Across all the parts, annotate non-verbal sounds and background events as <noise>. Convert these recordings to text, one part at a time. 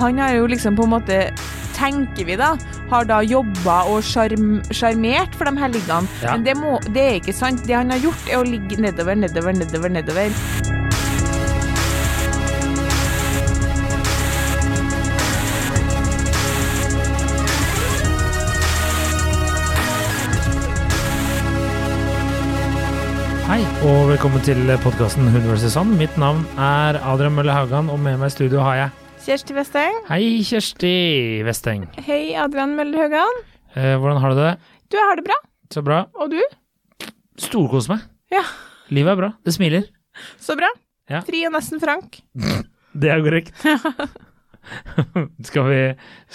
han har jo liksom på en måte, tenker vi da, har da jobba og sjarm- sjarmert for de her liggene. Ja. Men det, må, det er ikke sant. Det han har gjort, er å ligge nedover, nedover, nedover, nedover. Hei, og velkommen til podkasten Hun vs. Sand. Mitt navn er Adrian Mølle Haugan, og med meg i studio har jeg Kjersti Vesteng. Hei, Kjersti Vesteng. Hei, Adrian Møller Haugan. Eh, hvordan har du det? Du, jeg har det bra. Så bra. Og du? Storkoser meg. Ja. Livet er bra. Det smiler. Så bra. Ja. Fri og nesten frank. <laughs> Det er korrekt. <laughs> skal, vi,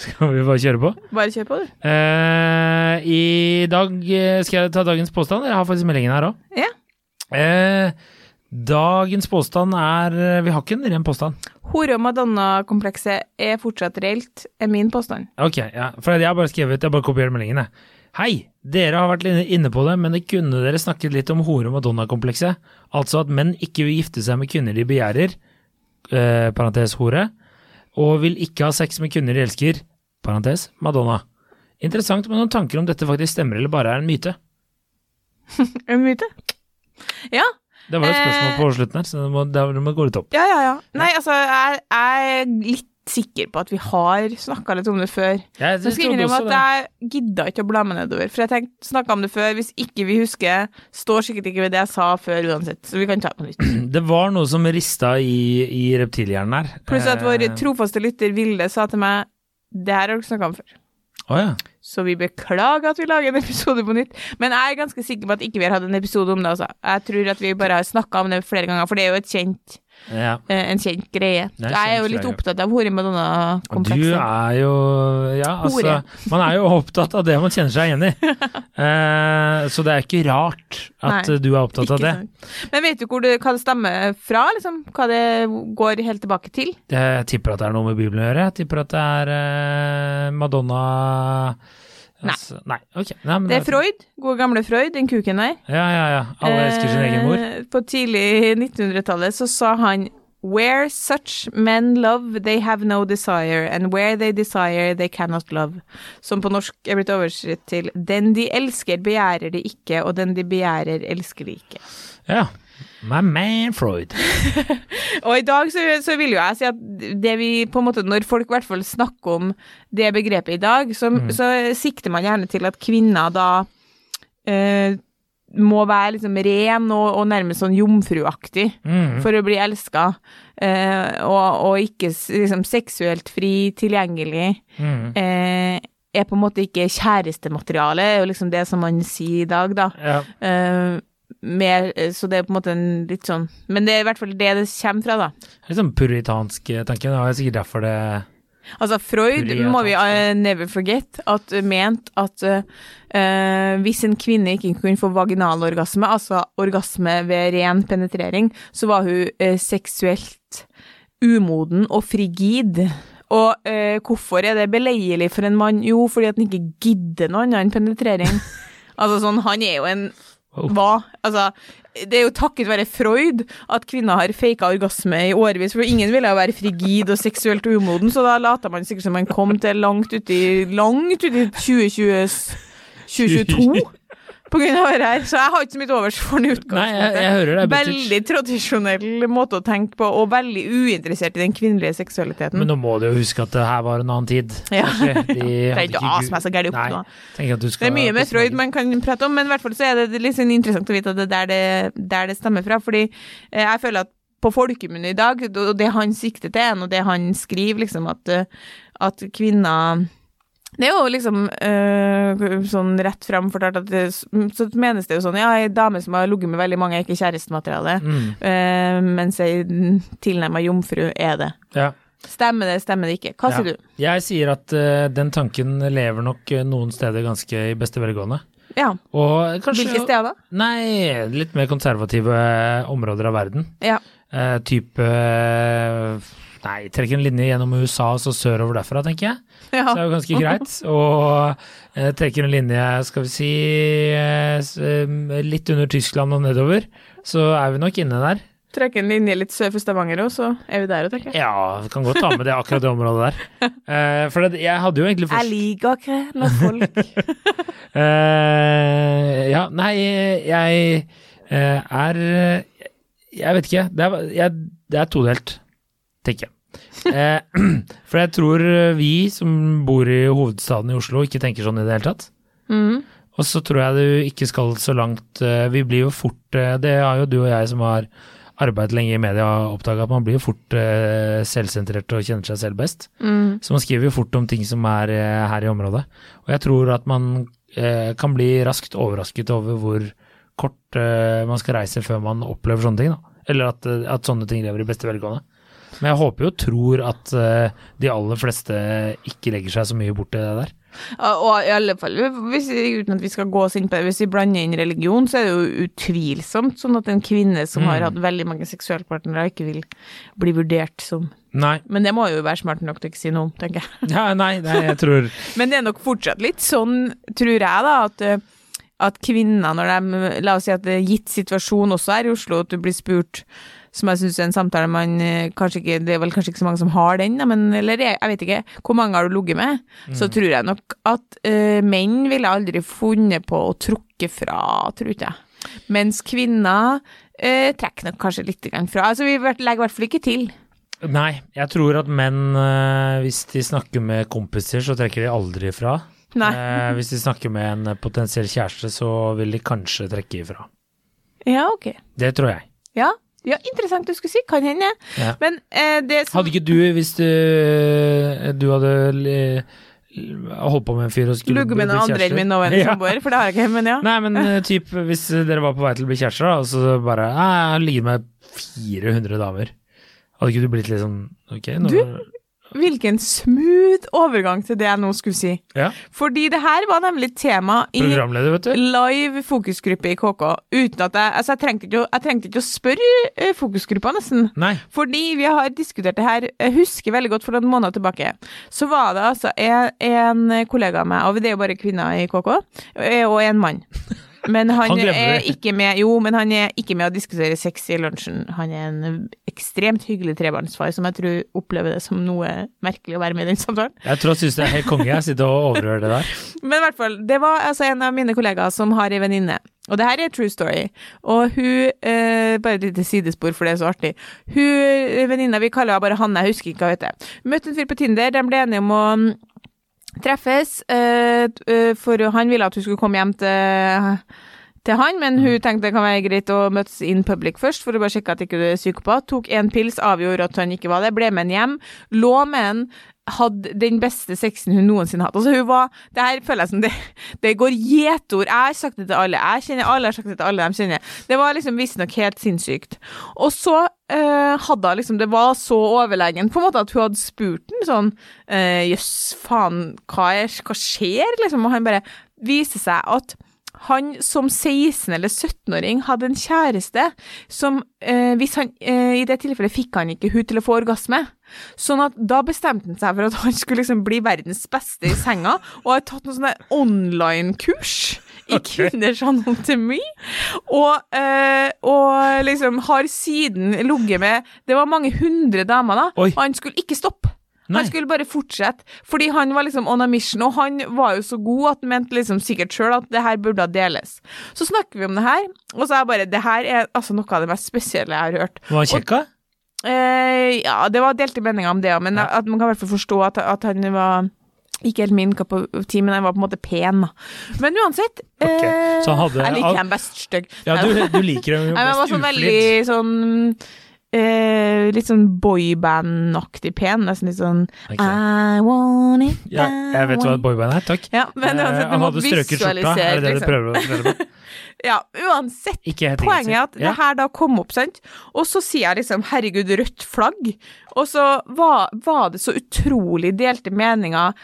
skal vi bare kjøre på? Bare kjør på, du. Eh, I dag eh, skal jeg ta dagens påstand. Jeg har faktisk meldingen her òg. Ja. Eh, dagens påstand er eh, Vi har ikke en ren påstand. Hore- og Madonna-komplekset er fortsatt reelt, er min påstand. Ok, ja, for jeg har bare skrevet, jeg bare kopiert meldingen, jeg. Hei, dere har vært inne- inne på det, men det kunne dere snakket litt om hore- og madonna-komplekset? Altså at menn ikke vil gifte seg med kvinner de begjærer, eh, parentes hore, og vil ikke ha sex med kvinner de elsker, parentes madonna. Interessant med noen tanker om dette faktisk stemmer eller bare er en myte. <laughs> En myte? Ja. Det var jo et spørsmål Eh. på slutten her, så det må, det må gå litt opp. Ja, ja, ja. Nei, altså, jeg, jeg er litt sikker på at vi har snakka litt om det før. Jeg, Så skal jeg trodde innrømme at jeg gidda ikke å bla meg nedover, for jeg tenkte snakka om det før. Hvis ikke vi husker, står sikkert ikke ved det jeg sa før uansett, så vi kan ta på nytt. <clears throat> det. var noe som rista i, i reptilhjernen her. Pluss at vår Eh, trofaste lytter Vilde sa til meg det her har du snakka om før. Å ja. Så vi beklager at vi lager en episode på nytt. Men jeg er ganske sikker på at ikke vi har hatt en episode om det. Altså. Jeg tror at vi bare har snakka om det flere ganger, for det er jo et kjent, ja. eh, en kjent greie. Er en Jeg er jo litt greie. opptatt av Hore Og du Madonna-komplekset. er jo Ja, altså Man er jo opptatt av det man kjenner seg igjen i. uh, <laughs> så det er ikke rart at Nei, du er opptatt av det. sant. Men vet du hvor det, hva det stammer fra, liksom? Hva det går helt tilbake til? Jeg tipper at det er noe med Bibelen å gjøre. Jeg tipper at det er uh, Madonna altså, Nei. ok. Nei, men Det er Freud, gode gamle Freud, den kuken der. Ja, ja, ja. Alle elsker sin egen mor. Eh, På tidlig 1900-tallet så sa han Where such men love, they have no desire, and where they desire, they cannot love. Som på norsk er blitt oversatt til Den de elsker, begjærer de ikke, og den de begjærer, elsker de ikke. Ja. My man Freud. <laughs> Og i dag så, så vil jo jeg si at det vi på en måte, når folk i hvert fall snakker om det begrepet i dag, så, Mm. så sikter man gjerne til at kvinner da eh, må være liksom ren og, og nærmest sånn jomfruaktig Mm. for å bli elska, eh, og, og ikke liksom seksuelt fri, tilgjengelig. Mm. Eh, er på en måte ikke kjærestemateriale, er jo liksom det som man sier i dag, da. Ja. Eh, mer, så det er på en måte en litt sånn Men det er i hvert fall det det kommer fra, da. Litt sånn puritansk tanke. Det er sikkert derfor det Altså, Freud må vi eh, never forget at uh, ment at uh, uh, hvis en kvinne ikke kunne få vaginalorgasme, altså orgasme ved ren penetrering, så var hun eh, seksuelt umoden og frigid. Og eh, hvorfor er det beleilig for en mann? Jo, fordi at han ikke gidder noe annet enn penetrering. <laughs> altså sånn, han er jo en. Hva? Altså, det er jo takket være Freud at kvinner har faka orgasme i årevis, for ingen ville jo være frigid og seksuelt umoden, så da later man sikkert som man kom til langt uti langt uti 2020, 2022 på grunn av det her. Så jeg har ikke så mye overs for den utgangspunktet. Veldig tradisjonell måte å tenke på, og veldig uinteressert i den kvinnelige seksualiteten. Men nå må du jo huske at det her var en annen tid. Ja. De <laughs> det er ikke as meg så gærent opp nå. Det er mye med Freud man kan prate om, men i hvert fall så er det litt sånn interessant å vite at det er der det, der det stemmer fra. Fordi eh, jeg føler at på folkemunne i dag, og det han sikter til, og det han skriver, liksom at, eh, at kvinner det er jo liksom øh, sånn rett fram fortalt at det, så menes det jo sånn Ja, ei dame som har ligget med veldig mange, er ikke kjærestemateriale, Mm, øh, mens ei tilnærma jomfru er det. ja. Stemmer det, stemmer det ikke? Hva Ja. sier du? Jeg sier at øh, den tanken lever nok noen steder ganske i beste velgående. Ja. Og kanskje Hvilke steder? Nei, litt mer konservative områder av verden. Ja. Uh, type eh, Nei, trekker en linje gjennom USA og så sørover derfra, tenker jeg. Så det er jo ganske greit. <laughs> Og eh, trekker en linje, skal vi si, eh, eh, litt under Tyskland og nedover, så er vi nok inne der. Trekke en linje litt sør for Stavanger òg, så er vi der òg, tenker jeg. Ja, vi kan godt ta med det akkurat det området der. <laughs> Eh, for det, jeg hadde jo egentlig Jeg liker ikke når folk <laughs> Eh, Ja, nei, jeg eh, er Jeg vet ikke. Det er, jeg, det er todelt, tenker jeg. Eh, <clears throat> for jeg tror vi som bor i hovedstaden i Oslo, ikke tenker sånn i det hele tatt. mm. Og så tror jeg du ikke skal så langt eh, Vi blir jo fort eh, Det har jo du og jeg som har arbeidet lenge i media oppdaga, at man blir jo fort eh, selvsentrert og kjenner seg selv best. Mm. Så man skriver jo fort om ting som er eh, her i området. Og jeg tror at man eh, kan bli raskt overrasket over hvor kort eh, man skal reise før man opplever sånne ting. Da. Eller at, eh, at sånne ting lever i beste velgående. Men jeg håper jo og tror at eh, de aller fleste ikke legger seg så mye bort i det der. Og i alle fall, hvis, uten at vi skal gå oss inn på det, hvis vi blander inn religion, så er det jo utvilsomt sånn at en kvinne som har Mm. hatt veldig mange seksualpartnere, ikke vil bli vurdert som Nei, Men det må jo være smart nok til ikke si noe om, tenker jeg. ja, nei, nei jeg tror <laughs> Men det er nok fortsatt litt sånn, tror jeg, da, at, eh, at kvinner, når de La oss si at det er gitt situasjon også her i Oslo, at du blir spurt som jeg syns er en samtale man eh, kanskje ikke Det er vel kanskje ikke så mange som har den, men eller jeg, jeg vet ikke. Hvor mange har du ligget med? Så tror jeg nok at uh, menn ville aldri funnet på å trukke fra, tror ikke jeg. Mens kvinner uh, trekker nok kanskje litt fra. Altså, vi legger i hvert fall ikke til. Nei, jeg tror at menn, hvis de snakker med kompiser, så trekker de aldri ifra. Eh, hvis de snakker med en potensiell kjæreste, så vil de kanskje trekke ifra. Ja, ok. Det tror jeg. Ja, ja interessant du skulle si. Kan hende. Ja. Men eh, det som Hadde ikke du, hvis du, du hadde eh, holdt på med en fyr og skulle Ligget med bli noen andre enn min nåværende samboer, for det har jeg ikke, men ja. Nei, men eh, typ, hvis dere var på vei til å bli kjærester, da, og så bare «Nei, Jeg har ligget med 400 damer. Hadde ikke du blitt litt sånn Ok, nå Du? Hvilken smooth overgang til det jeg nå skulle si. Ja. Fordi det her var nemlig tema i live fokusgruppe i KK, uten at jeg Altså, jeg trengte ikke å, jeg trengte ikke å spørre eh, fokusgruppa, nesten. Nei. Fordi vi har diskutert det her, jeg husker veldig godt for noen måneder tilbake, så var det altså en, en kollega av meg, og det er jo bare kvinner i KK, og en mann. Men han, Han er ikke med Jo, men han er ikke med å diskutere sex i lunsjen. Han er en ekstremt hyggelig trebarnsfar som jeg tror opplever det som noe merkelig å være med i den samtalen. Jeg tror han syns det er helt konge. Jeg sitter og overhører det der. <laughs> Men i hvert fall, det var altså en av mine kollegaer som har ei venninne. Og det her er true story. Og hun eh, Bare et lite sidespor, for det er så artig. Hun venninna, vi kaller henne bare Hanne, jeg husker ikke hva hun heter. Møtte en fyr på Tinder, de ble enige om å treffes, eh, eh, for han ville at hun skulle komme hjem til til han, men hun tenkte det kan være greit å møtes in public først, for å bare sjekke at ikke du er psykopat. Tok en pils, avgjorde at han ikke var det, ble med han hjem, lå med han, hadde den beste sexen hun noensinne hatt. Altså, hun var Det her føler jeg som det, det går gjetord. Jeg har sagt det til alle. Jeg kjenner alle, jeg har sagt det til alle de kjenner. Det var liksom visstnok helt sinnssykt. Og så eh, hadde hun liksom Det var så overlegen på en måte at hun hadde spurt den sånn eh, Jøss, faen, hva, er, hva skjer, liksom? Og han bare viser seg at han som 16- eller 17-åring hadde en kjæreste som, eh, hvis han, eh, i det tilfellet fikk han ikke hun til å få orgasme. Sånn at da bestemte han seg for at han skulle liksom bli verdens beste i senga, og har tatt noen sånne online-kurs i kvinners anatomi, og, eh, og liksom har siden ligget med Det var mange hundre damer, da, Oi. og han skulle ikke stoppe. Han skulle bare fortsette, fordi han var liksom on a mission, og han var jo så god at han mente liksom sikkert sjøl at det her burde deles. Så snakker vi om det her, og så er jeg bare Det her er altså noe av det mest spesielle jeg har hørt. Var han kjekk. Eh, ja, det var delte meninger om det, men Ja. at man kan i hvert fall forstå at, at han var ikke helt min kopp ti, men han var på en måte pen. Men uansett Ok, eh, så hadde- Jeg liker ham best stygg. Ja, du, du liker dem jo Nei, men han var sånn veldig sånn eh, Litt sånn boyband-aktig pen. Nesten litt sånn okay. I want it Ja, jeg vet hva et boyband er, takk. Ja, men Eh, du han hadde strøket skjorta, er det det du liksom. prøver å fortelle <laughs> meg? Ja, uansett. Poenget er at Ja. det her da kom opp, sant, og så sier jeg liksom 'herregud, rødt flagg', og så var, var det så utrolig delte meninger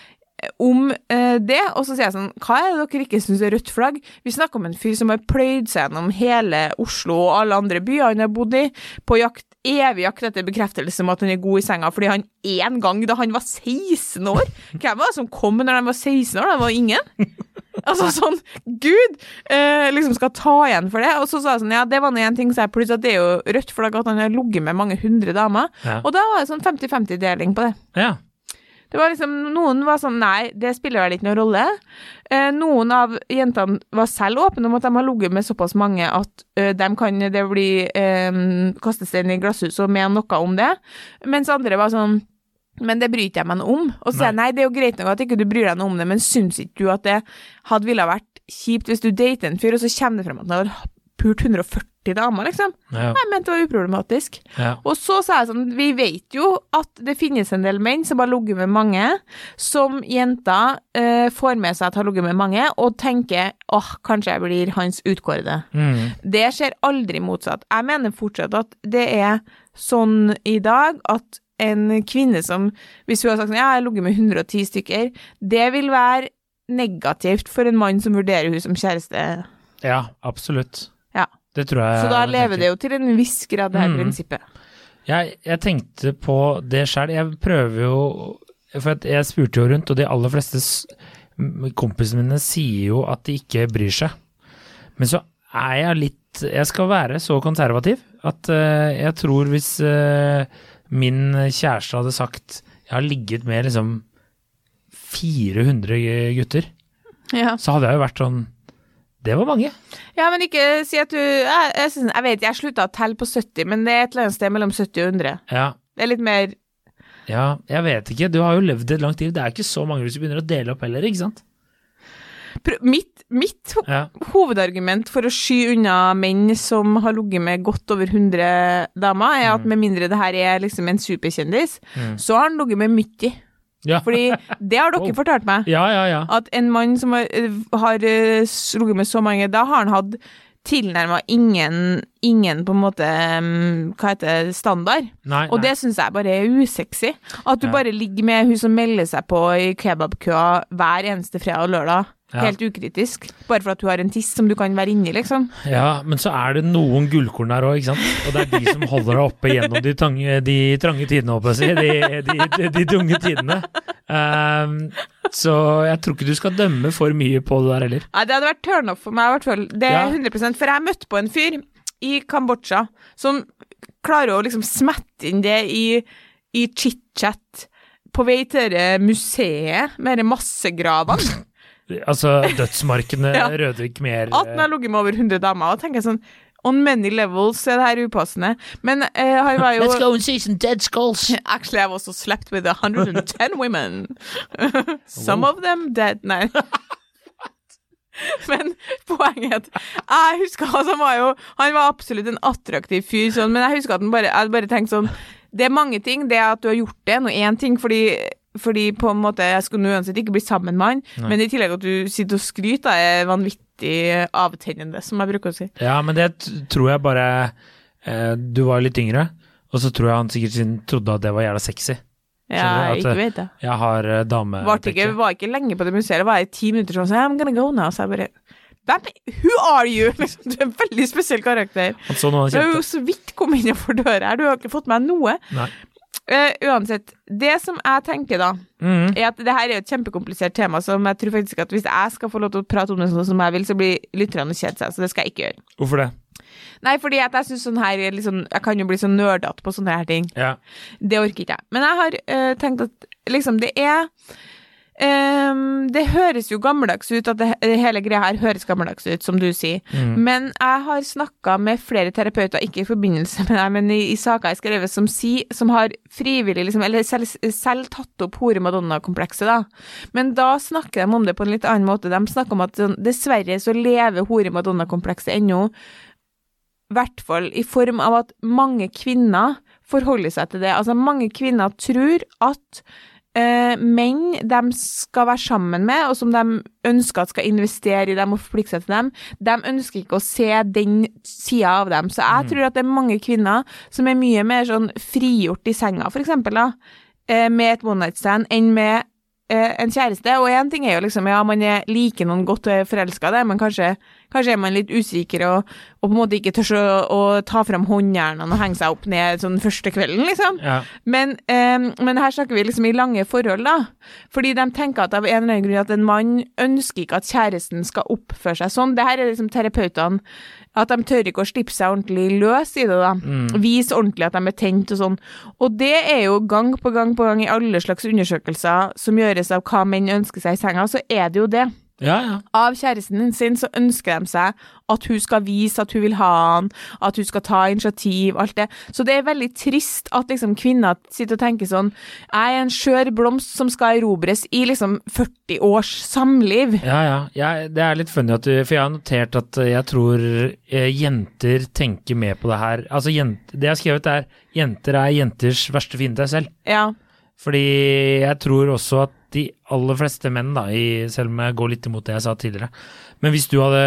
eh, om eh, det, og så sier jeg sånn Hva er det dere ikke syns er rødt flagg? Vi snakker om en fyr som har pløyd seg gjennom hele Oslo og alle andre byer han har bodd i, på jakt, evig jakt etter bekreftelse om at han er god i senga, fordi han en gang da han var 16 år Hvem var det som kom når han var 16 år? Det var ingen. Altså sånn, Gud eh, liksom skal ta igjen for det. Og så sa jeg sånn, ja, det var nå én ting, så jeg pluss at det er jo rødt flagg at han har ligget med mange hundre damer. Ja. Og da var det sånn 50-50-deling på det. ja. Det var liksom, Noen var sånn nei, det spiller vel ikke noen rolle. Eh, noen av jentene var selv åpne om at de har ligget med såpass mange at eh, de kan det bli eh, kastestein i glasshus og mene noe om det. Mens andre var sånn men det bryr ikke jeg meg noe om. Og så sier jeg nei, det er jo greit nok at ikke du bryr deg noe om det, men syns ikke du at det hadde ville vært kjipt hvis du dater en fyr, og så kommer det frem at han har pult 140 damer, liksom? ja. Jeg mente det var uproblematisk. ja. Og så sa jeg sånn, vi vet jo at det finnes en del menn som har ligget med mange, som jenter eh, får med seg at har ligget med mange, og tenker åh, kanskje jeg blir hans utkårede. Mm. Det skjer aldri motsatt. Jeg mener fortsatt at det er sånn i dag at en kvinne som, hvis hun har sagt sånn, ja, jeg har ligget med 110 stykker, det vil være negativt for en mann som vurderer hun som kjæreste. ja, absolutt. Det tror jeg Så da lever det jo til en viss grad, det her Mm. prinsippet. Jeg, jeg tenkte på det sjøl. Jeg prøver jo For jeg spurte jo rundt, og de aller fleste kompisene mine sier jo at de ikke bryr seg. Men så er jeg litt Jeg skal være så konservativ at eh, jeg tror hvis eh, min kjæreste hadde sagt jeg har ligget med liksom 400 gutter, Ja. så hadde jeg jo vært sånn Det var mange. Ja, men ikke si at du Jeg, jeg, synes, jeg vet, jeg slutta å telle på 70, men det er et eller annet sted mellom 70 og 100. Ja, Det er litt mer ja, jeg vet ikke. Du har jo levd et langt liv. Det er ikke så mange hvis du begynner å dele opp heller, ikke sant? Mitt, mitt ho Ja. hovedargument for å sky unna menn som har ligget med godt over 100 damer, er at med mindre det her er liksom en superkjendis, Mm. så har han ligget med 90. Ja. Fordi det har dere Oh. fortalt meg. Ja, ja, ja. At en mann som har, har eh, ligget med så mange, da har han hatt tilnærma ingen, ingen på en måte mm, Hva heter det, standard. Nei, Og nei. det syns jeg bare er usexy. At du bare ligger med hun som melder seg på i kebabkøa hver eneste fredag og lørdag. Ja. Helt ukritisk. Bare for at du har en tiss som du kan være inni, liksom. Ja, men så er det noen gullkorn der òg, ikke sant. Og det er de som holder deg oppe gjennom de, tange, de trange tidene, håper jeg å si. De, de, de, tunge tidene. Um, så jeg tror ikke du skal dømme for mye på det der heller. Nei, det hadde vært turn off for meg, i hvert fall. Det er Ja. 100 For jeg møtte på en fyr i Kambodsja som klarer å liksom smette inn det i, i chit-chat på vei til det museet med de massegravene. Altså dødsmarkene, <laughs> Ja. Rødvik mer At han har ligget med over 100 damer. Og tenker jeg sånn On many levels er det her upassende. Men eh, han var jo Let's go and see some dead skulls. <laughs> Actually, I've also slept with 110 women. <laughs> Some of them dead. Nei. Men poenget er at jeg husker altså, han var jo Han var absolutt en attraktiv fyr, sånn, men jeg husker at han bare, jeg bare tenkte sånn Det er mange ting. Det at du har gjort det, nå én ting, fordi fordi på en måte jeg skulle uansett ikke bli sammen med han, Nei. men i tillegg at du sitter og skryter, er vanvittig avtennende, som jeg bruker å si. Ja, men det tror jeg bare eh, Du var litt yngre, og så tror jeg han sikkert trodde at det var jævla sexy. Ja, jeg ikke vet det. Jeg har uh, dame... Varte ikke, var ikke lenge på det museet, det var i ti minutter sånn, så I'm gonna go now, så jeg bare who are you? <laughs> Liksom, du er en veldig spesiell karakter. Du har jo så vidt kommet innenfor døra her, du har ikke fått med noe. Nei. Eh, uansett, det som jeg tenker da, mm. er at det her er jo et kjempekomplisert tema, som jeg tror faktisk at hvis jeg skal få lov til å prate om det sånn som jeg vil, så blir lytterne kjede seg, så det skal jeg ikke gjøre. Hvorfor det? Nei, fordi at jeg synes sånn her er liksom, jeg kan jo bli så nerdete på sånne her ting. Ja. Det orker ikke jeg. Men jeg har uh, tenkt at liksom det er ehm, Det høres jo gammeldags ut, at det, hele greia her høres gammeldags ut, som du sier. Mm. Men jeg har snakka med flere terapeuter, ikke i forbindelse med deg, men i, i saker jeg skrevet, som, si, som har frivillig, liksom, eller selv, selv tatt opp hore-madonna-komplekset, da. Men da snakker de om det på en litt annen måte. De snakker om at sånn, dessverre så lever hore-madonna-komplekset ennå i hvert fall i form av at mange kvinner forholder seg til det. Altså, mange kvinner tror at menn de skal være sammen med, og som de ønsker at skal investere i dem og forplikte seg til dem, de ønsker ikke å se den sida av dem. Så jeg tror at det er mange kvinner som er mye mer sånn frigjort i senga, for eksempel, da, eh, med et one night stand, enn med eh, en kjæreste. Og én ting er jo liksom, ja, man er liker noen godt og er forelska, det men kanskje Kanskje er man litt usikker og, og på en måte ikke tør å, å ta fram håndjernene og henge seg opp ned sånn første kvelden, liksom. Ja. Men, um, men her snakker vi liksom i lange forhold, da. Fordi de tenker at av en eller annen grunn at en mann ønsker ikke at kjæresten skal oppføre seg sånn. Det her er liksom terapeutene. At de tør ikke å slippe seg ordentlig løs i det, da. Vise ordentlig at de er tent og sånn. Og det er jo gang på gang på gang i alle slags undersøkelser som gjøres av hva menn ønsker seg i senga, så er det jo det. Ja, ja. Av kjæresten sin så ønsker de seg at hun skal vise at hun vil ha han, at hun skal ta initiativ, alt det. Så det er veldig trist at liksom kvinner sitter og tenker sånn Jeg er en skjør blomst som skal erobres i liksom 40 års samliv. Ja, ja. Jeg, det er litt funny at du For jeg har notert at jeg tror eh, jenter tenker mer på det her. Altså, jent, det jeg har skrevet er jenter er jenters verste fiende selv. Ja. Fordi jeg tror også at de aller fleste menn, da, i, selv om jeg går litt imot det jeg sa tidligere Men hvis du hadde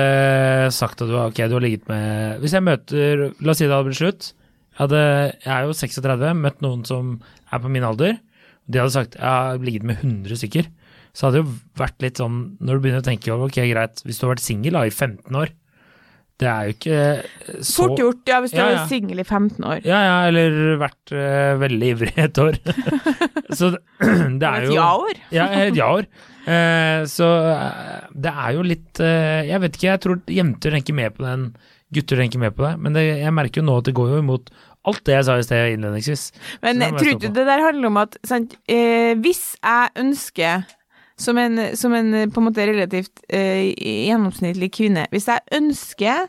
sagt at du, okay, du har ligget med Hvis jeg møter La oss si det hadde blitt slutt. Jeg, hadde, jeg er jo 36, møtt noen som er på min alder. De hadde sagt jeg har ligget med 100 stykker. Så hadde det jo vært litt sånn, når du begynner å tenke over, ok, greit, hvis du har vært singel i 15 år Det er jo ikke så Fort gjort, ja, hvis du Ja, er ja. singel i 15 år. Ja, ja, eller vært uh, veldig ivrig et år. <laughs> så det, <clears throat> det er Et ja-år. Ja, et ja-år. Uh, så uh, det er jo litt eh, Jeg vet ikke, jeg tror jenter tenker mer på det enn gutter tenker mer på det. Men det, jeg merker jo nå at det går jo imot alt det jeg sa i sted innledningsvis. Men tror du det der handler om at sant, eh, Hvis jeg ønsker som en, som en eh, på en måte relativt eh, gjennomsnittlig kvinne. Hvis jeg ønsker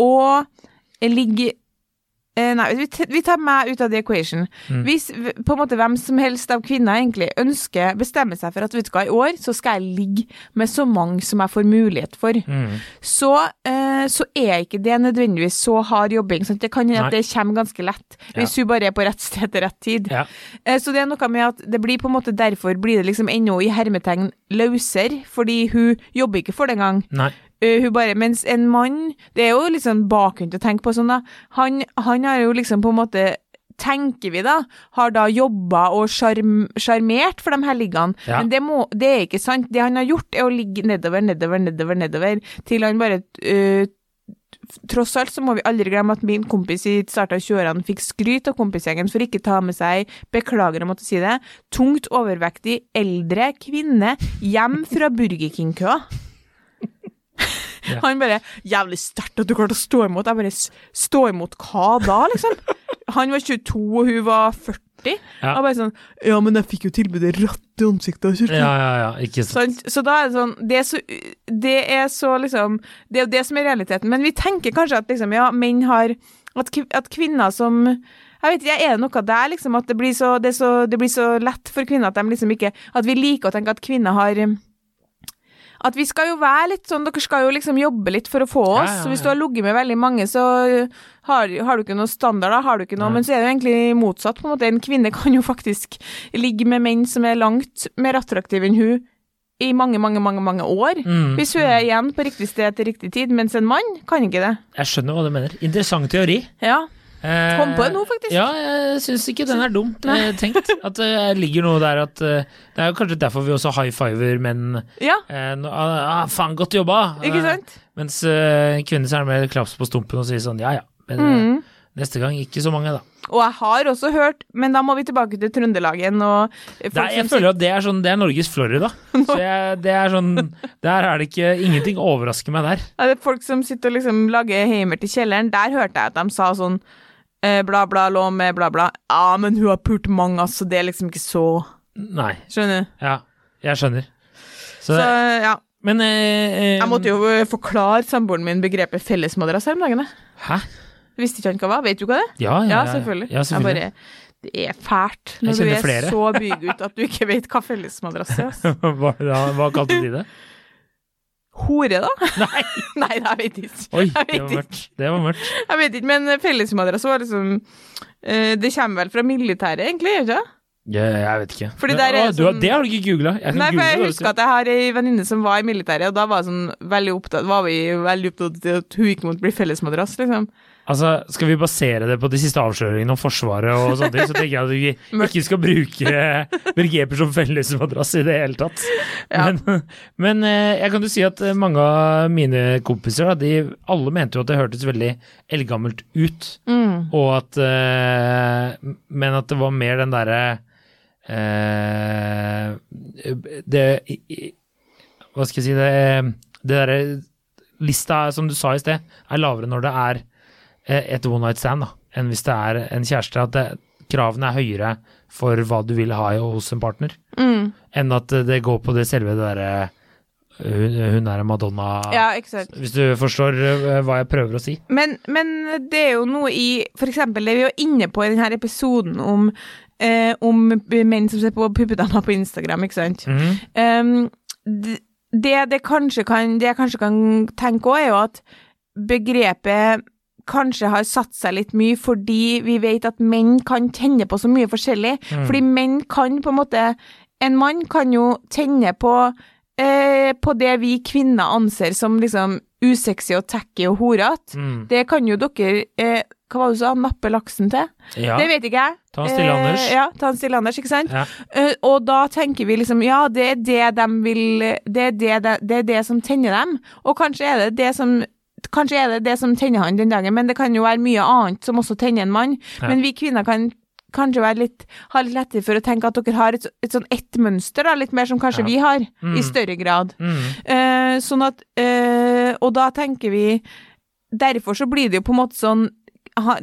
å ligge eh, Nei, vi, vi tar meg ut av the equation. Mm. Hvis på en måte hvem som helst av kvinner egentlig ønsker bestemmer seg for at vet du hva, i år så skal jeg ligge med så mange som jeg får mulighet for, Mm. så, eh, så er ikke det nødvendigvis så hard jobbing. Sant? Det kan hende at det kommer ganske lett, hvis hun bare er på rett sted til rett tid. Ja. Eh, Så det er noe med at det blir på en måte derfor blir det liksom ennå i hermetegn løser, fordi hun jobber ikke for det engang. Eh, hun bare, mens en mann, det er jo liksom bakgrunn til å tenke på sånn da, han, han har jo liksom på en måte tenker vi da, har da jobba og sjarm- sjarmert for de her liggene. Ja. Men det, må, det er ikke sant. Det han har gjort, er å ligge nedover, nedover, nedover, nedover, til han bare uh, Tross alt så må vi aldri glemme at min kompis i starten av 20-årene fikk skryt av kompisgjengen for ikke ta med seg, beklager å måtte si det, tungt overvektig eldre kvinne hjem fra Burger King-køa. Ja. Han bare 'Jævlig sterkt at du klarte å stå imot'. Jeg bare 'Stå imot hva da', liksom? <laughs> Han var 22, og hun var 40. Ja. Og bare sånn 'Ja, men jeg fikk jo tilbudet rett i ansiktet'. Ja, ja, ja. Ikke sant. Så, Så da er det sånn Det er så, det er så liksom Det er jo det som er realiteten. Men vi tenker kanskje at liksom, ja, menn har At, at kvinner som jeg vet ikke, Er det noe der, liksom, at det blir, så, det, så, det blir så lett for kvinner at de liksom ikke At vi liker å tenke at kvinner har At vi skal jo være litt sånn Dere skal jo liksom jobbe litt for å få Ja, oss. ja, Så hvis du har ligget med veldig mange, så har, har du ikke noen standard, da. Har du ikke noe, men så er det jo egentlig motsatt. på en måte. En kvinne kan jo faktisk ligge med menn som er langt mer attraktive enn hun i mange, mange, mange mange år. Mm. Hvis hun er igjen på riktig sted til riktig tid, mens en mann kan ikke det. Jeg skjønner hva du mener. Interessant teori. Ja. Eh, Kom på det nå, faktisk. Ja, jeg syns ikke den er dum. Eh, tenkt at det ligger noe der at eh, Det er jo kanskje derfor vi også high fiver menn. ja, Eh, ah, faen, godt jobba! ikke Eh, sant? Mens eh, kvinner så er det mer klaps på stumpen og sier sånn ja ja, men eh, Mm. neste gang ikke så mange, da. Og jeg har også hørt, men da må vi tilbake til Trøndelag igjen jeg føler at det er sånn, det er Norges Florida. <laughs> Så jeg, det er sånn Der er det ikke Ingenting overrasker meg der. Ja, det er folk som sitter og liksom lager heimer til kjelleren. Der hørte jeg at de sa sånn eh, bla, bla, lå med bla, bla. Ja, men hun har pult mange, altså. Det er liksom ikke så Nei. Skjønner du? Ja, jeg skjønner. Så, Så ja. men eh, eh, Jeg måtte jo eh, forklare samboeren min begrepet fellesmadrass her om dagene. Hæ? Visste ikke han hva det var? Vet du hva det er? Ja, ja, Ja, selvfølgelig. Ja, selvfølgelig. Jeg bare, det er fælt når du er flere. så bygutt at du ikke vet hva fellesmadrass er. <laughs> hva, hva kalte de det? <laughs> Hore, da? <laughs> <laughs> Nei! Nei, det jeg vet ikke. Oi, det var mørkt. Det var mørkt. Jeg vet ikke, men fellesmadrass var liksom eh, Det kommer vel fra militæret, egentlig? gjør det ikke? Jeg vet ikke. Fordi er å, du, sånn- det har du ikke googla? Nei, for jeg husker at jeg har ei venninne som var i militæret, og da var, sånn veldig opptatt, var vi veldig opptatt av at hun ikke måtte bli fellesmadrass, liksom. Altså, Skal vi basere det på de siste avsløringene om Forsvaret og sånne ting, så tenker jeg at vi <laughs> ikke skal bruke begreper som fellesmadrass i det hele tatt. Ja. Men, men eh, jeg kan jo si at mange av mine kompiser, de alle mente jo at det hørtes veldig eldgammelt ut. Mm. Og at eh, Men at det var mer den derre eh, Det Hva skal jeg si Det, det derre Lista, som du sa i sted, er lavere når det er eh, et one night stand da, enn hvis det er en kjæreste. At det, kravene er høyere for hva du vil ha hos en partner, Mm. enn at det går på det selve det derre hun, hun er en Madonna Ja. Hvis du forstår eh, hva jeg prøver å si. Men, men det er jo noe i eksempel det vi var inne på i denne episoden om, eh, om menn som ser på puppedamer på Instagram, ikke sant. Mm. Um, d- det det kanskje kan, det jeg kanskje kan tenke òg, er jo at begrepet kanskje har satt seg litt mye fordi vi vet at menn kan tenne på så mye forskjellig. Mm. Fordi menn kan på en måte En mann kan jo tenne på eh, på det vi kvinner anser som liksom usexy og tacky og horete. Mm. Det kan jo dere eh, Hva var det du sa? Nappe laksen til? Ja. Det vet ikke jeg. Ta en stille, Anders. Eh, ja, ta en stille Anders, ikke sant? Ja. Eh, og da tenker vi liksom ja, det er det de vil Det er det, de, det, er det som tenner dem. Og kanskje er det det som Kanskje er det det som tenner han den dagen, men det kan jo være mye annet som også tenner en mann. Ja. Men vi kvinner kan kanskje være litt, ha litt lettere for å tenke at dere har et, et sånn ett mønster, da, litt mer som kanskje Ja. vi har, Mm. i større grad. Mm. Uh, sånn at uh, Og da tenker vi Derfor så blir det jo på en måte sånn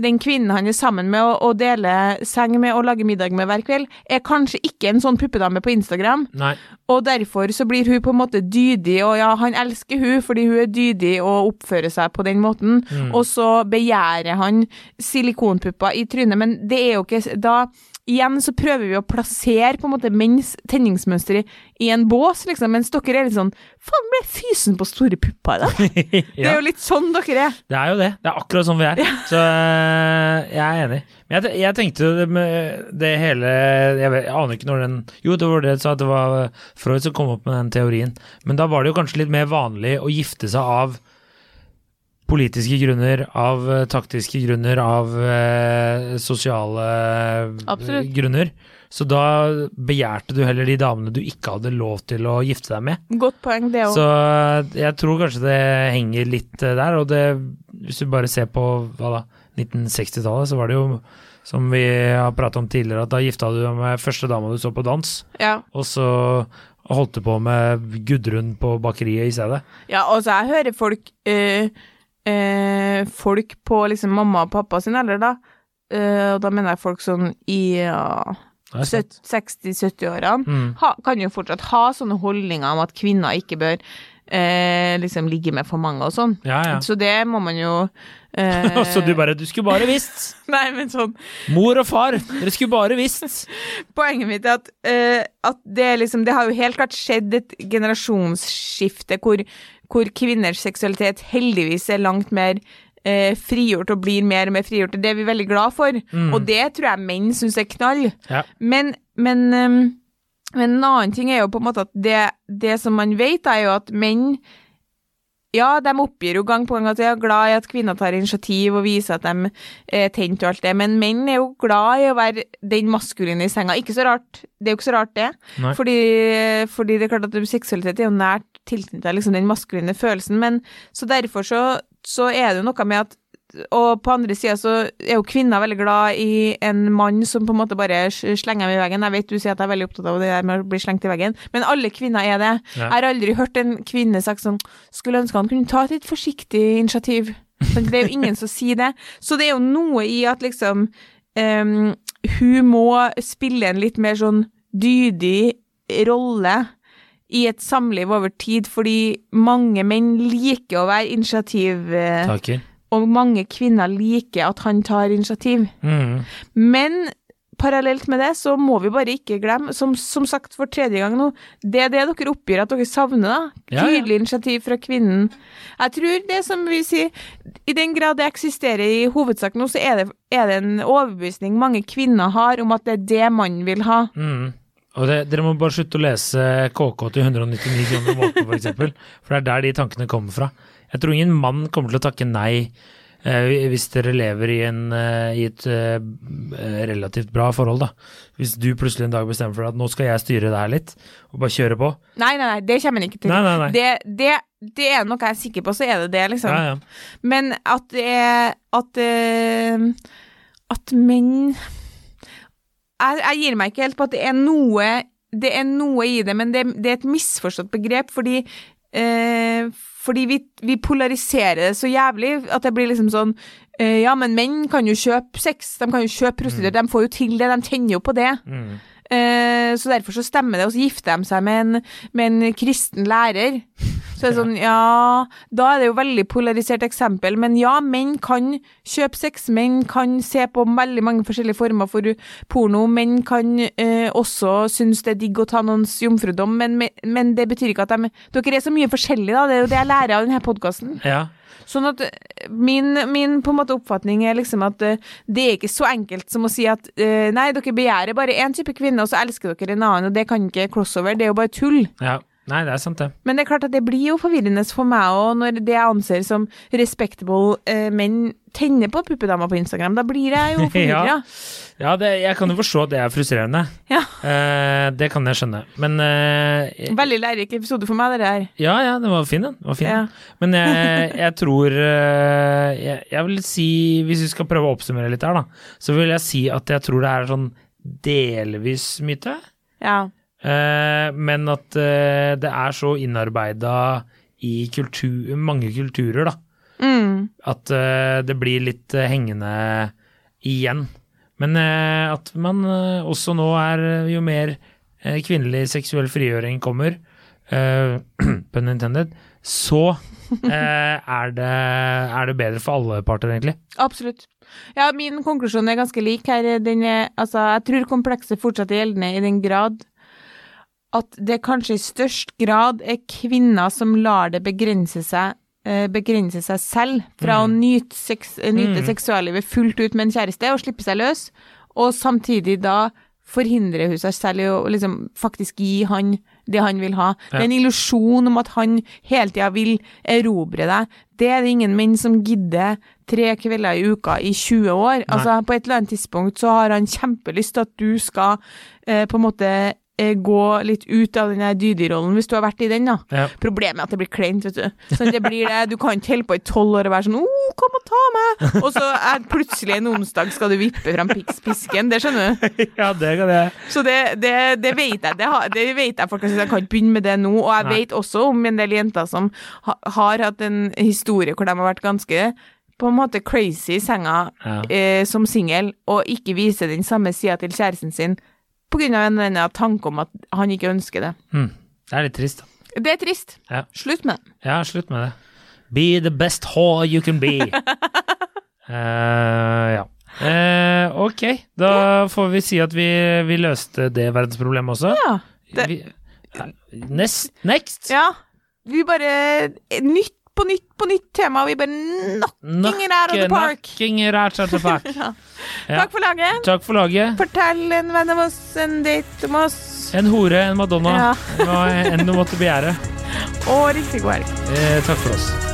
den kvinnen han er sammen med og, og deler seng med og lager middag med hver kveld, er kanskje ikke en sånn puppedame på Instagram, Nei. og derfor så blir hun på en måte dydig, og ja, han elsker hun fordi hun er dydig og oppfører seg på den måten, Mm. og så begjærer han silikonpupper i trynet, men det er jo ikke Da Igjen så prøver vi å plassere på en måte menns tenningsmønster i, i en bås, liksom, mens dere er litt sånn Faen, ble fysen på store pupper i dag? <laughs> Det er jo litt sånn dere er. det er jo det. Det er akkurat sånn vi er. Så øh, jeg er enig. Men jeg, jeg tenkte det med det hele jeg, vet, jeg aner ikke når den Jo, det var det du sa, at det var Freud som kom opp med den teorien. Men da var det jo kanskje litt mer vanlig å gifte seg av politiske grunner, av eh, taktiske grunner, av eh, sosiale eh, Absolutt. grunner. Så da begjærte du heller de damene du ikke hadde lov til å gifte deg med. Godt poeng, det òg. Så jeg tror kanskje det henger litt eh, der, og det, hvis du bare ser på hva da, 1960-tallet, så var det jo, som vi har pratet om tidligere, at da gifta du deg med første dama du så på dans, Ja. og så holdt du på med Gudrun på bakeriet i stedet. Ja, altså, jeg hører folk eh, eh, Folk på liksom mamma og pappa sin alder, da. Eh, og da mener jeg folk sånn i ja, Det er sant. 60-70-årene. Mm. Kan jo fortsatt ha sånne holdninger om at kvinner ikke bør eh, liksom ligge med for mange og sånn. Ja, ja. Så det må man jo <laughs> eh, så du bare Du skulle bare visst! <laughs> Nei, men sånn Mor og far, dere skulle bare visst! <laughs> Poenget mitt er at, eh, at det, liksom, det har jo helt klart skjedd et generasjonsskifte hvor, hvor kvinners seksualitet heldigvis er langt mer eh, frigjort og blir mer og mer frigjort. Det er vi veldig glad for, Mm. og det tror jeg menn syns er knall. Ja. Men, men, um, men en annen ting er jo på en måte at det, det som man vet, er jo at menn ja, de oppgir jo gang på gang at de er glad i at kvinner tar initiativ og viser at de er tent og alt det, men menn er jo glad i å være den maskuline i senga. Ikke så rart, det er jo ikke så rart det, fordi, fordi det er klart at seksualitet er jo nært tilknyttet liksom den maskuline følelsen, men så derfor så, så er det jo noe med at og på andre sida så er jo kvinner veldig glad i en mann som på en måte bare slenger dem i veggen. Jeg vet du sier at jeg er veldig opptatt av det der med å bli slengt i veggen, men alle kvinner er det. Ja. Jeg har aldri hørt en kvinne sagt sånn Skulle ønske han kunne ta et litt forsiktig initiativ. Men det er jo ingen som sier det. Så det er jo noe i at liksom um, Hun må spille en litt mer sånn dydig rolle i et samliv over tid, fordi mange menn liker å være initiativ... eh, Takker. og mange kvinner liker at han tar initiativ. Mm. Men parallelt med det så må vi bare ikke glemme, som, som sagt for tredje gang nå, det er det dere oppgir at dere savner, da. Ja, ja. Tydelig initiativ fra kvinnen. Jeg tror det som vi sier, i den grad det eksisterer i hovedsak nå, så er det, er det en overbevisning mange kvinner har om at det er det mannen vil ha. Mm. Og det, dere må bare slutte å lese KK til 199 kroner måneden, for eksempel. For det er der de tankene kommer fra. Jeg tror ingen mann kommer til å takke nei Eh, hvis dere lever i, en, eh, i et eh, relativt bra forhold, da. Hvis du plutselig en dag bestemmer for deg at nå skal jeg styre det her litt, og bare kjøre på. Nei, nei, nei, det kommer han ikke til. Nei, nei, nei. Det, det, det er noe jeg er sikker på, så er det det, liksom. Ja, ja. Men at det er At, eh, at menn jeg, jeg gir meg ikke helt på at det er noe Det er noe i det, men det, det er et misforstått begrep, fordi eh, fordi vi, vi polariserer det så jævlig at det blir liksom sånn eh, Ja, men menn kan jo kjøpe sex, de kan jo kjøpe prostituerte, de får jo til det, de tenner jo på det. Mm. Eh, så derfor så stemmer det, og så gifter de seg med en, med en kristen lærer. Så er det sånn, ja Da er det jo veldig polarisert eksempel, men ja, menn kan kjøpe sex, menn kan se på veldig mange forskjellige former for porno, menn kan eh, også synes det er digg å ta noens jomfrudom, men, men det betyr ikke at de Dere er så mye forskjellige, da, det er jo det jeg lærer av denne podkasten. ja. Sånn at eh, min, min oppfatning er liksom at eh, det er ikke så enkelt som å si at eh, nei, dere begjærer bare én type kvinne, og så elsker dere en annen, og det kan ikke crossover, det er jo bare tull. ja. Nei, det er sant, det. Men det er klart at det blir jo forvirrende for meg òg, når det jeg anser som respectable eh, menn tenner på puppedama på Instagram. Da blir jeg jo <laughs> forvirra. Ja, det, jeg kan jo forstå at det er frustrerende. ja. Eh, det kan jeg skjønne. Men eh, Veldig lærerik episode for meg, det der. Ja, ja, den var fin, den. Den var fin. Ja. Men jeg, <laughs> jeg tror eh, jeg, jeg vil si, hvis vi skal prøve å oppsummere litt her, da, så vil jeg si at jeg tror det er sånn delvis myte. Ja. Eh, men at eh, det er så innarbeida i kultur, mange kulturer, da. Mm. At uh, det blir litt uh, hengende igjen. Men uh, at man også nå er Jo mer kvinnelig seksuell frigjøring kommer, <clears throat> pun intended, så er, det, er det bedre for alle parter, egentlig. Absolutt. Ja, min konklusjon er ganske lik her. Den er, altså, jeg tror komplekset fortsatt er gjeldende i den grad at det kanskje i størst grad er kvinner som lar det begrense seg begrense seg selv fra å nyte, sex, eh, nyte Mm. seksuallivet fullt ut med en kjæreste og slippe seg løs, og samtidig da forhindrer hun seg selv i å liksom faktisk gi han det han vil ha. Det er en illusjon om at han hele tida vil erobre deg. Det er det ingen menn som gidder tre kvelder i uka i 20 år. Altså, på et eller annet tidspunkt så har han kjempelyst til at du skal eh, på en måte eh, gå litt ut av den dydig-rollen, hvis du har vært i den, da. Ja. Problemet er at det blir kleint, vet du. Sånn, det blir det. Du kan ikke holde på i tolv år og være sånn 'Å, kom og ta meg!' Og så er plutselig en onsdag skal du vippe fram pisken. Det skjønner du. <laughs> ja, det kan jeg. Så det, det, det vet jeg. Det, har, det vet jeg faktisk. Jeg kan ikke begynne med det nå. Og jeg Nei. vet også om en del jenter som ha, har hatt en historie hvor de har vært ganske på en måte crazy i senga Ja. eh, som singel, og ikke viser den samme sida til kjæresten sin av en eller annen tanke om at han ikke ønsker det. Mm. Det er litt trist, da. Det er trist. Ja. Slutt med det. Ja, slutt med det. Be the best whore you can be. uh, <laughs> ja. Uh, ok, da får vi si at vi, vi løste det verdensproblemet også. Ja. det- Vi, next, next! Ja. Vi bare Nytt på nytt på nytt tema, og vi bare knocking it out of the park. Knocking it out of the park. <laughs> Ja. Takk for laget. Takk for laget. Fortell en venn av oss, en date om oss. En hore, en madonna, Ja. enn du måtte begjære. <laughs> Og riktig god helg. Eh, takk for oss.